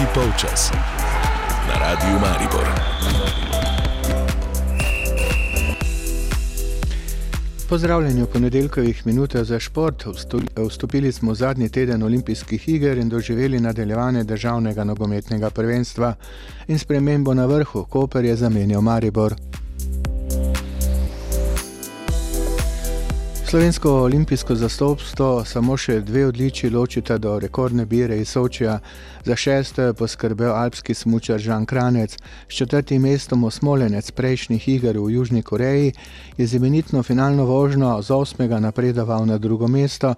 Tretji polčas na Radiu Maribor. Pozdravljeni v ponedeljkovih minutah za šport. Vstopili smo v zadnji teden olimpijskih iger in doživeli nadaljevanje državnega nogometnega prvenstva in spremembo na vrhu, Koper je zamenjal Maribor. Slovensko olimpijsko zastopstvo samo še dve odličji ločita do rekordne bire iz Sočija. Za šesto je poskrbel alpski smučar Žan Kranec, s četrtim mestom osmoljenec prejšnjih iger v Južni Koreji je z imenitno finalno vožnjo z osmega napredoval na drugo mesto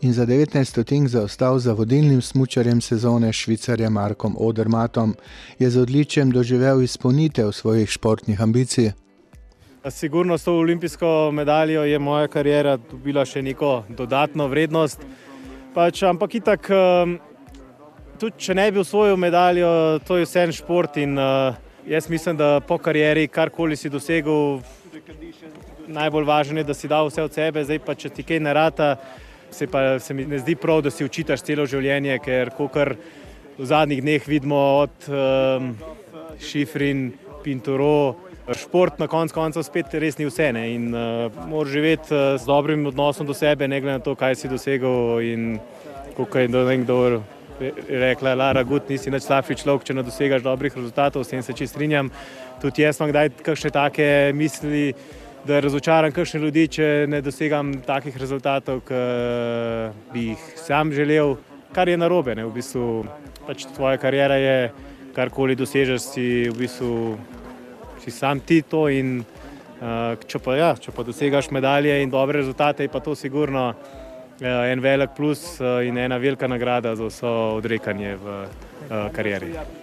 in za 19 stotink zaostal za vodilnim smučarjem sezone švicarjem Markom Odermatom. Je z odličjem doživel izpolnitev svojih športnih ambicij. Sigurno s to olimpijsko medaljo je moja karijera dobila še neko dodatno vrednost. Pač, ampak itak, ehm, tudi če ne bi usvojil medaljo, to je vse en šport in uh, jaz mislim, da po karieri, karkoli si dosegel, najbolj važno je, da si dal vse od sebe, zdaj pa če ti kaj ne rata, se, pa, se mi ne zdi prav, da si učitaš celo življenje, ker kar v zadnjih dneh vidimo od um, Šifrin, Pinturo, Šport na koncu koncev spet res ni vse. Ne? In uh, moraš živeti uh, z dobrim odnosom do sebe, ne glede na to, kaj si dosegel. In kot je nekdo rekel, Lara Gut, nisi več slabši človek, če ne dosegaš dobrih rezultatov, s tem se čist strinjam. Tudi jaz imam kdaj kakšne take misli, da razočaram kakšne ljudi, če ne dosegam takih rezultatov, ki bi jih sam želel, kar je narobe. Ne? V bistvu pač tvoja karijera je, karkoli dosežeš, si v bistvu si sam ti to. In, uh, če, pa, ja, če pa dosegaš medalje in dobre rezultate, je pa to sigurno uh, en velik plus uh, in ena velika nagrada za vso odrekanje v uh, karieri.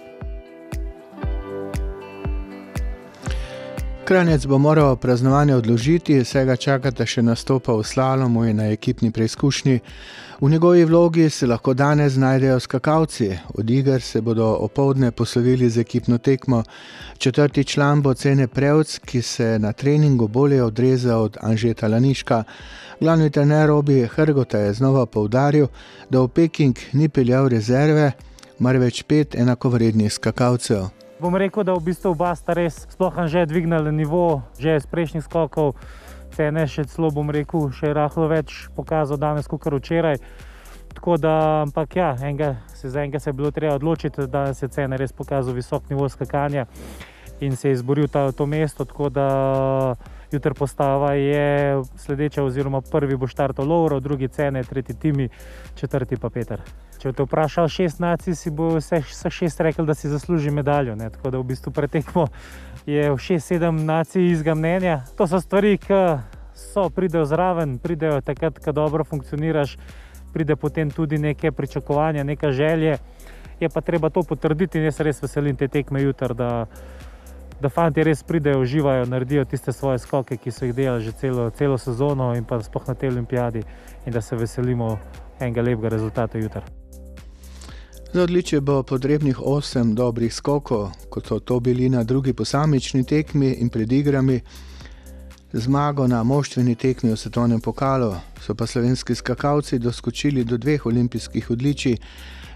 Kranjec bo moral praznovanje odložiti, vsega čakata še nastopa v slalomu in na ekipni preizkušnji. V njegovi vlogi se lahko danes znajdejo skakalci. Od iger se bodo opoldne poslovili z ekipno tekmo. Četrti član bo cene Prevc, ki se na treningu bolje odreza od Anžeta Laniška. Glavni trener Robi Hrgota je znova povdaril, da v Peking ni peljal rezerve, marveč pet enakovrednih skakalcev. Bom rekel, da v bistvu oba sta res sploh že dvignila nivo, že iz prejšnjih skokov. Cene še celo, bom rekel, še rahlo več pokazal danes, kot včeraj. Tako da, ampak ja, enega, se za enega se je bilo treba odločiti, da se cene res pokazal visok nivo skakanja in se je izboril ta, to mesto. Tako da jutri postava je sledeča, oziroma prvi bo štartal Lovro, drugi cene, tretji Timi, četrti pa Peter. Če te vprašal šest nacij, si bo vse, vse šest rekel, da si zasluži medaljo. Ne? Tako da v bistvu pretekmo je šest, sedem nacij izga mnenja. To so stvari, ki so, pridejo zraven, pridejo takrat, ko dobro funkcioniraš, pride potem tudi neke pričakovanja, neka želje. Je pa treba to potrditi in jaz res veselim te tekme jutri da fanti res pridejo, uživajo, naredijo tiste svoje skoke, ki so jih delali že celo, celo sezono in pa spoh na tej olimpijadi, in da se veselimo enega lepega rezultata jutri. Za odličje bo potrebnih osem dobrih skokov, kot so to bili na drugi posamični tekmi in pred igrami. Zmago na moštveni tekmi v svetovnem pokalu so pa slovenski skakalci doskočili do dveh olimpijskih odličij,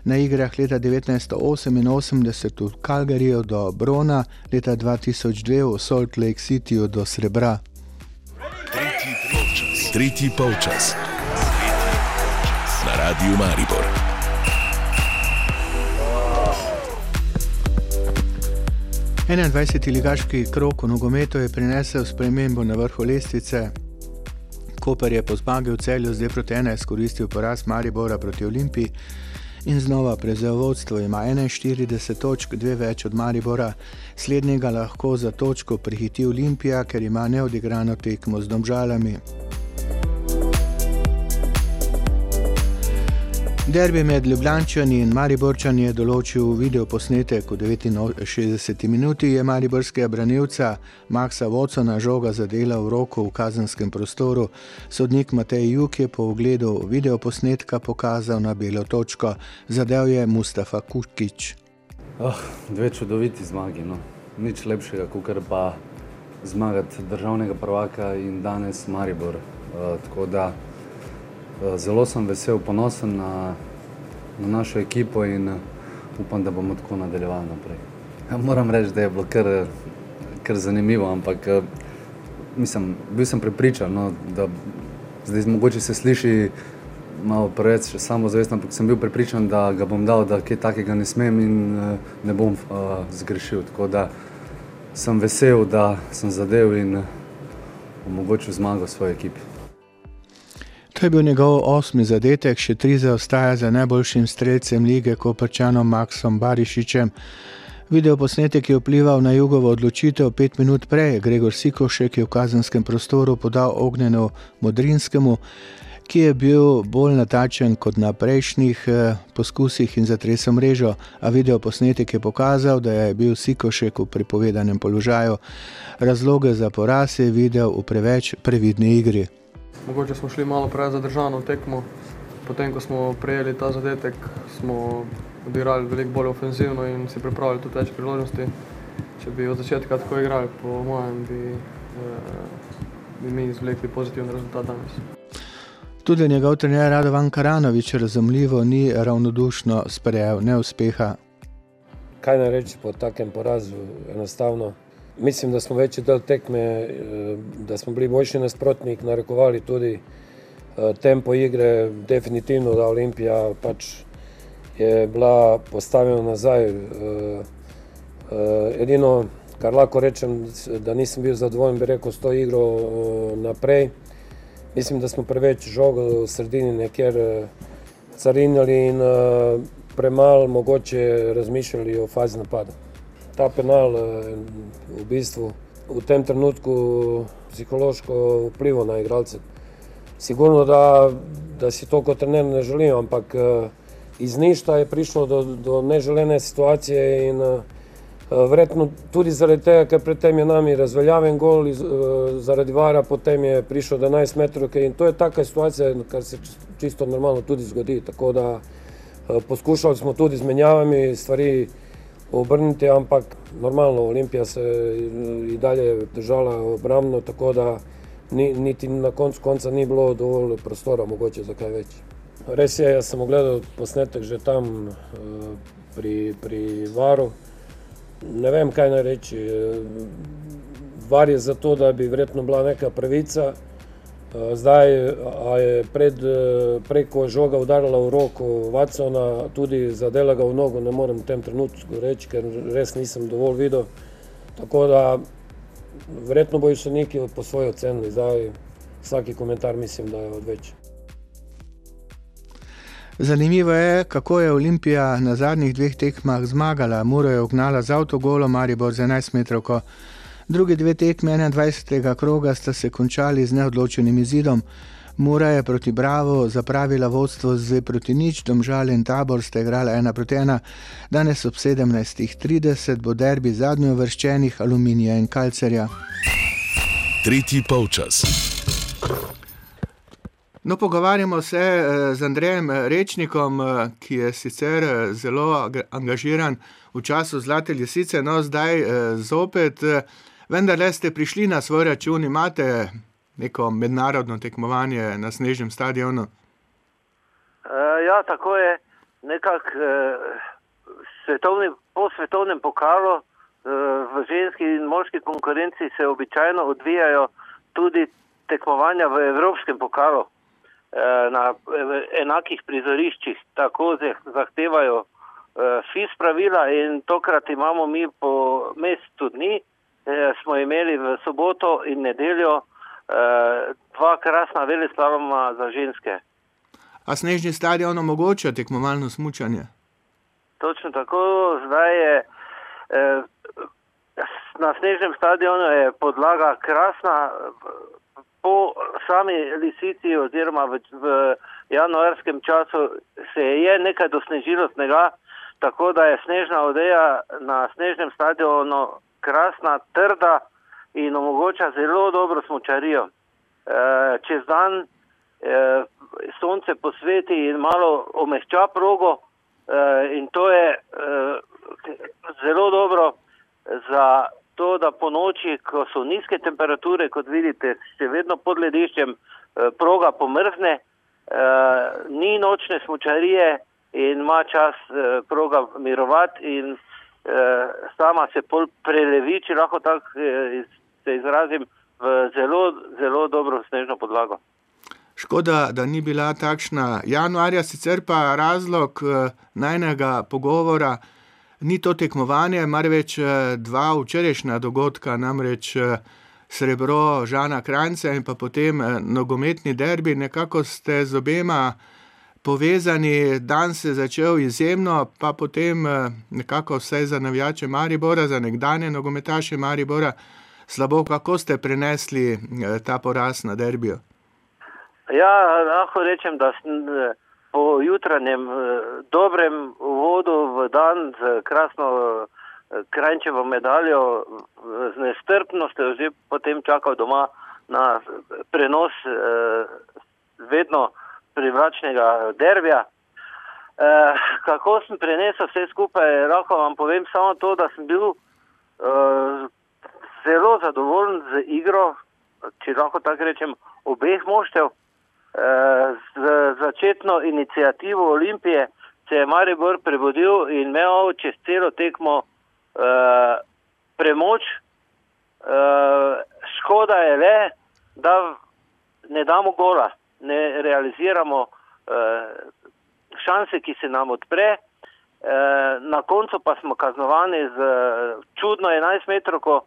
na igrah leta 1988 v Calgaryju do Brona, leta 2002 v Salt Lake Cityju do Srebra. Tretji polčas. Tretji polčas. Na radiju Maribor. 21. ligaški krok v nogometu je prinesel spremembo na vrhu lestvice. Koper je po zmagi v celju z 2 proti 1 izkoristil poraz Maribora proti Olimpiji in znova prevzel vodstvo. Ima 41 točk, dve več od Maribora, slednjega lahko za točko prihiti Olimpija, ker ima neodigrano tekmo z domžalami. Derbi med Ljubljančani in Mariborčani je določil video posnetek v 69 minuti. Je mariborskega branilca Maxa Vocona žoga zadela v roko v kazenskem prostoru. Sodnik Matej Juk je po ogledu video posnetka pokazal na belo točko. Zadev je Mustafa Kukič. Oh, dve čudoviti zmagi. No. Nič lepšega, kot pa zmagati državnega prvaka in danes Maribor. Uh, Zelo sem vesel, ponosen na, na našo ekipo in upam, da bomo tako nadaljevali naprej. Ja, moram reči, da je bilo kar, kar zanimivo, ampak mislim, bil sem prepričan, no, da zdaj mogoče se sliši malo preveč samozavestno, ampak sem bil prepričan, da ga bom dal, da kaj takega ne smem in ne bom uh, zgrešil. Tako da sem vesel, da sem zadev in omogočil zmago svoji ekipi. To je bil njegov osmi zadetek, še tri zaostaja za najboljšim streljcem lige Koprčanom Maksom Barišičem. Video posnetek je vplival na jugovo odločitev pet minut prej. Gregor Sikošek je v kazenskem prostoru podal ognjeno Modrinskemu, ki je bil bolj natačen kot na prejšnjih poskusih in zatresel mrežo, a video posnetek je pokazal, da je bil Sikošek v prepovedanem položaju. Razloge za poraz je videl v preveč previdni igri. Mogoče smo šli malo preveč zadržano tekmo, potem ko smo prejeli ta zadetek, smo odigrali veliko bolj ofenzivno in si pripravili tudi več priložnosti. Če bi od začetka tako igrali, po mojem, bi, bi mi izvlekli pozitiven rezultat danes. Tudi njegov trener Radovan Karanović razumljivo ni ravnodušno sprejel neuspeha. Kaj naj reči po takem porazu, enostavno. Mislim, da smo večji del tekme, da smo bili boljši nasprotnik, narekovali tudi tempo igre, definitivno da Olimpija pač je bila postavljena nazaj. Edino, kar lahko rečem, da nisem bil zadovoljen, bi rekel, s to igro naprej. Mislim, da smo preveč žogo v sredini nekjer carinili in premalo mogoče razmišljali o fazi napada. Ta penal v bistvu v tem trenutku psihološko vplival na igralce. Sigurno, da, da si to kot trener ne želim, ampak iz ništa je prišlo do, do neželene situacije in verjetno tudi zaradi tega, ker pred tem je nami razveljaven gol zaradi vara, potem je prišel do enajstmetrovke in to je taka situacija, kar se čisto normalno tudi zgodi, tako da poskušali smo tudi z menjavami stvari obrniti, ampak normalno, Olimpija se je dalje držala obrambno, tako da niti na koncu konca ni bilo dovolj prostora mogoče za kaj več. Res je, jaz sem ogledal posnetek že tam pri, pri Varu. Ne vem, kaj naj reči. Var je zato, da bi verjetno bila neka pravica. Zdaj, a je pred, prej, ko je žoga udarila v roko Watsona, tudi zadela ga v nogo, ne morem v tem trenutku reči, ker res nisem dovolj videl. Tako da verjetno bojo sodniki po svoje ocenili, zdaj vsak komentar mislim, da je odveč. Zanimivo je, kako je Olimpija na zadnjih dveh tekmah zmagala. Muro je ugnala z avtogolom, Maribor z enajstmetrovko. Drugi dve tekmi enaindvajsetega kroga sta se končali z neodločenim izidom. Mura je proti Bravu zapravila vodstvo z dve proti nič, Domžale in Tabor sta igrala ena proti ena. Danes ob sedemnajstih trideset bo derbi zadnjeuvrščenih Aluminija in Calcerja. Tretji polčas. No, pogovarjamo se z Andrejem Rečnikom, ki je sicer zelo angažiran v času Zlate lisice, no, zdaj zopet. Vendarle ste prišli na svoj račun, imate neko mednarodno tekmovanje na snežnem stadionu? ja, tako je. Nekako svetovni, po svetovnem pokalu v ženski in moški konkurenci se običajno odvijajo tudi tekmovanja v evropskem pokalu. na enakih prizoriščih, tako zahtevajo FIS pravila in tokrat imamo mi po mesecu dni, smo imeli v soboto in nedeljo dva krasna veleslaloma za ženske. A snežni stadion omogoča tekmovalno smučanje? Točno tako, zdaj je na snežnem stadionu je podlaga krasna, po sami Lisici oziroma v, v januarskem času se je nekaj dosnežilo snega, tako da je snežna odeja na snežnem stadionu krasna, trda in omogoča zelo dobro smučarijo. čez dan sonce posveti in malo omehča progo in to je zelo dobro za to, da ponoči, ko so nizke temperature, kot vidite, še vedno pod lediščem, proga pomrzne, ni nočne smučarije in ima čas eh, proga mirovati in eh, sama se pol prelevi, če lahko tako eh, se izrazim, v zelo, zelo dobro snežno podlago. Škoda, da ni bila takšna januarja, sicer pa razlog eh, najnega pogovora ni to tekmovanje, marveč eh, dva včerajšnja dogodka, namreč eh, srebro Žana Krajnca in pa potem nogometni derbi. Nekako ste z obema povezani, dan se je začel izjemno, pa potem nekako vse za navijače Maribora, za nekdanje nogometaše Maribora slabo, kako ste prenesli ta poraz na derbijo. Ja, lahko rečem, da sem eh, po jutranjem eh, dobrem uvodu v dan z krasno eh, krajčevo medaljo, z nestrpnostjo že potem čakal doma na prenos vedno privlačnega derbija. Kako sem prenesel vse skupaj, lahko vam povem samo to, da sem bil zelo zadovoljen z igro, če lahko tako rečem, obeh moštev z začetno inicijativo Olimpije se je Maribor prebudil in imel čez celo tekmo uh, premoč. Uh, škoda je le, da ne damo gola, ne realiziramo uh, šanse, ki se nam odpre. Uh, na koncu pa smo kaznovani z čudno 11 metrov,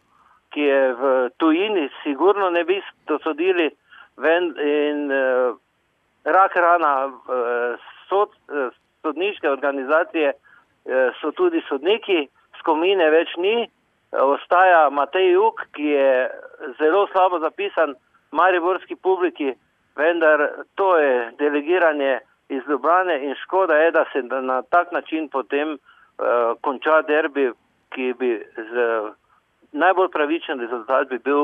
ki je v tujini, sigurno ne bi dosodili. Ven, in uh, rak rana uh, sod, uh, sodniške organizacije uh, so tudi sodniki, skomine več ni, ostaja Matej Juk, ki je zelo slabo zapisan mariborski publiki, vendar to je delegiranje iz Ljubljane in škoda je, da se na tak način potem uh, konča derbi, ki bi z najbolj pravičen rezultat bi bil,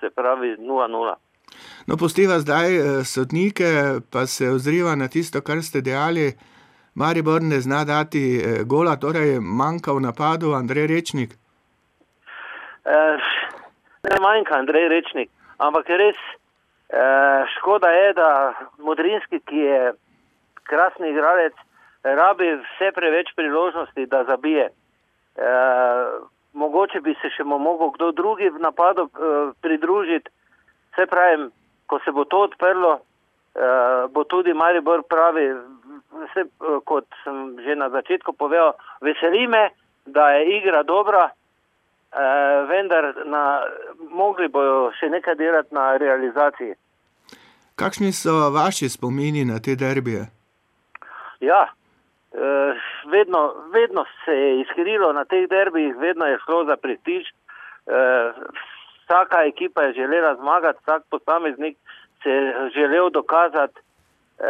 se pravi, 0-0. No, postiva zdaj eh, sodnike, pa se ozriva na tisto, kar ste dejali. Maribor ne zna dati eh, gola, torej manjka v napadu Andrej Rečnik. Eh, ne manjka Andrej Rečnik, ampak res škoda je, da Modrinski, ki je krasni igralec, rabi vse preveč priložnosti, da zabije. Mogoče bi se še mogel kdo drugi v napadu pridružiti. Vse pravim, ko se bo to odprlo, uh, bo tudi Maribor pravi, vse, kot sem že na začetku povedal, veseli me, da je igra dobra, uh, vendar na, mogli bojo še nekaj delati na realizaciji. Kakšni so vaši spomini na te derbije? Ja, uh, vedno, vedno se je iskrilo na teh derbijih, vedno je šlo za prestiž. Uh, vsaka ekipa je želela zmagati, vsak posameznik se je želel dokazati. E,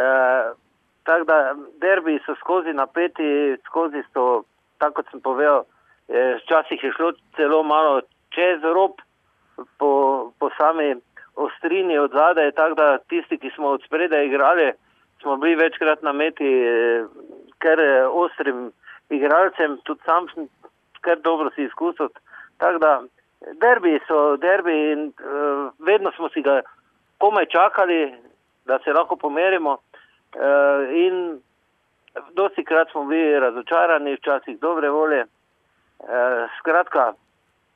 tako da derbi so skozi napeti, skozi so, tako kot sem povedal, e, včasih je šlo celo malo čez rob po, po sami ostrini od zadaj, tako da tisti, ki smo od spredaj igrali, smo bili večkrat nameti, e, ker ostrim igralcem, tudi sam sem kar dobro si izkusil. Tako da derbi so derbi in uh, vedno smo si ga komaj čakali, da se lahko pomerimo. Uh, in dosti krat smo bili razočarani, včasih dobre volje. Uh, skratka,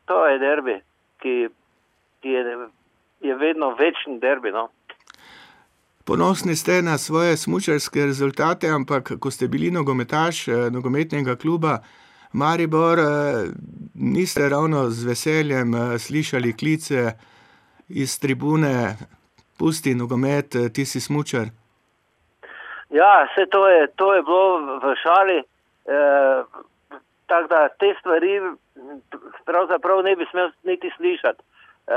to je derbi, ki, ki je, je vedno večni derbi. No. Ponosni ste na svoje smočarske rezultate, ampak ko ste bili nogometaš nogometnega kluba, Maribor, eh, niste ravno z veseljem eh, slišali klice iz tribune, pusti nogomet, eh, ti si smočar. Ja, vse to je, to je bilo v šali. E, tako da te stvari pravzaprav ne bi smel niti slišati. E,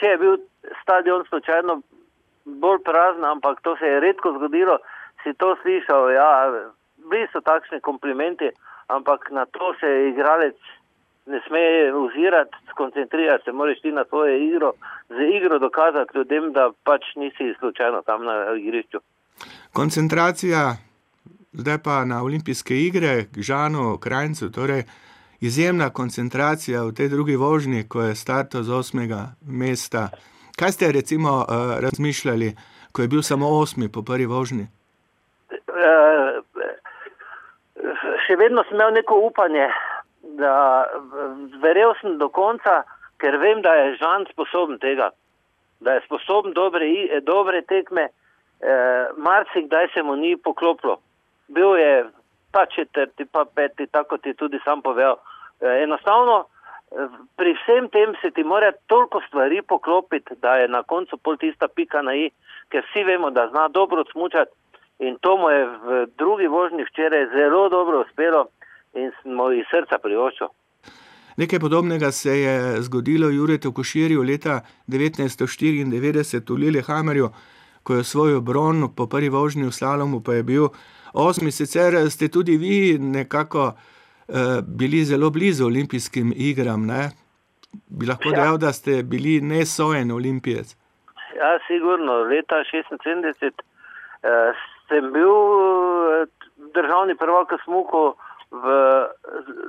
če je bil stadion slučajno bolj prazen, ampak to se je redko zgodilo, si to slišal. Ja, bili so takšni komplimenti, ampak na to se igralec ne sme ozirati, skoncentrirati se, moraš ti na svojo igro, z igro dokazati ljudem, da pač nisi slučajno tam na igrišču. Koncentracija, zdaj pa na olimpijske igre, k Žanu, Krajncu, torej izjemna koncentracija v tej drugi vožnji, ko je starto z osmega mesta. Kaj ste recimo uh, razmišljali, ko je bil samo osmi po prvi vožnji? še vedno sem imel neko upanje, da verjel sem do konca, ker vem, da je Žan sposoben tega, da je sposoben dobre, dobre tekme, eh, marsikdaj se mu ni poklopilo. Bil je pa četrti, pa peti, tako ti tudi sam povedal. Eh, enostavno, eh, pri vsem tem se ti mora toliko stvari poklopiti, da je na koncu pol tista pika na i, ker vsi vemo, da zna dobro smučati in to mu je v drugi vožnji včeraj zelo dobro uspelo in smo iz srca privoščili. Nekaj podobnega se je zgodilo Juretu Koširju leta 1994 v Lillehammerju, ko je svoj bron po prvi vožnji v slalomu pa je bil osmi. Sicer ste tudi vi nekako bili zelo blizu olimpijskim igram, ne? Bi lahko ja. dejal, da ste bili nesojen olimpijec? Ja, sigurno. Leta 1976 eh, sem bil eh, državni prvak smuko v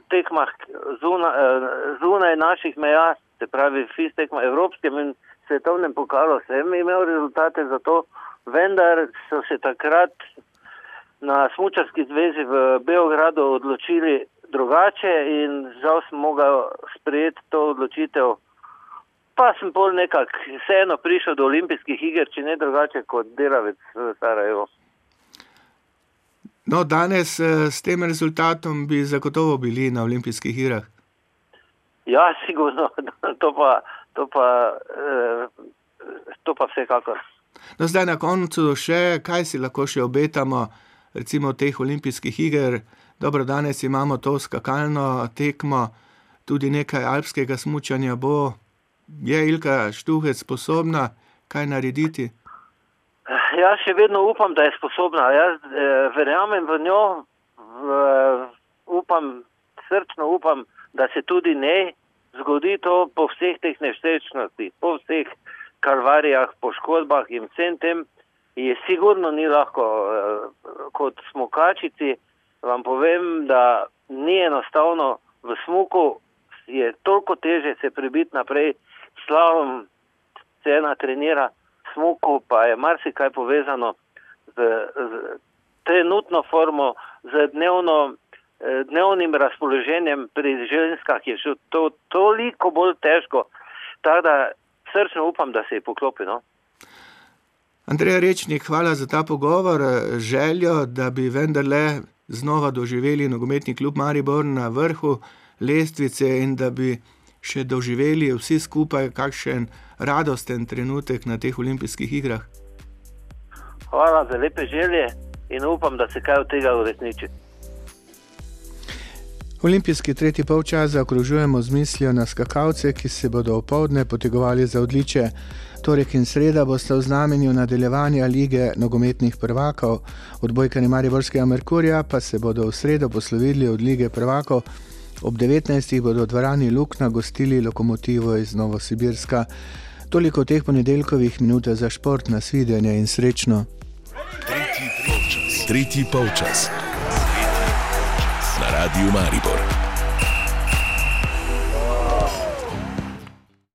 tekmah zuna, eh, zunaj naših meja, se pravi, FIS tekmah evropskem in svetovnem pokalu, sem imel rezultate za to, vendar so se takrat na Smučarski zvezi v Beogradu odločili drugače in žal sem mogel sprejeti to odločitev. Pa sem pol nekako vseeno prišel do olimpijskih iger, če ne drugače kot delavec v Sarajevo. No, danes eh, s tem rezultatom bi zagotovo bili na olimpijskih igrah. Ja, sigurno, to pa, to pa, eh, to pa vsekakor. No, zdaj na koncu še, kaj si lahko še obetamo, recimo teh olimpijskih iger. Dobro, danes imamo to skakalno tekmo, tudi nekaj alpskega smučanja bo. Je Ilka Štuhec sposobna kaj narediti? Jaz še vedno upam, da je sposobna. Jaz eh, verjamem v njo, v, upam, srčno upam, da se tudi ne zgodi to po vseh teh neštečnostih, po vseh kalvarijah, poškodbah in vsem tem. Je sigurno ni lahko eh, kot smokačici. Vam povem, da ni enostavno v smuku, je toliko teže se prebiti naprej, slavom se ena trenira smuku pa je marsikaj povezano z, z trenutno formo, z dnevno, eh, dnevnim razpoloženjem pri ženskah, je še to toliko bolj težko. Tako da srčno upam, da se je poklopilo. Andrej Rečnik, hvala za ta pogovor. Željo, da bi vendarle znova doživeli nogometni klub Maribor na vrhu lestvice in da bi še doživeli vsi skupaj kakšen radosten trenutek na teh olimpijskih igrah. Hvala za lepe želje in upam, da se kaj od tega uresniči. Olimpijski tretji polčas zaokrožujemo z mislijo na skakalce, ki se bodo opoldne potegovali za odličje. Torek in sreda bosta v znamenju nadaljevanja lige nogometnih prvakov. Odbojkani Mariborskega Merkurja pa se bodo v sredo poslovili od lige prvakov. Ob 19. bodo v dvorani Lukna gostili lokomotivo iz Novosibirska. Toliko teh ponedeljkovih minut za šport, nasvidenje in srečno. Tretji polčas. Tretji polčas. Na radiju Maribor.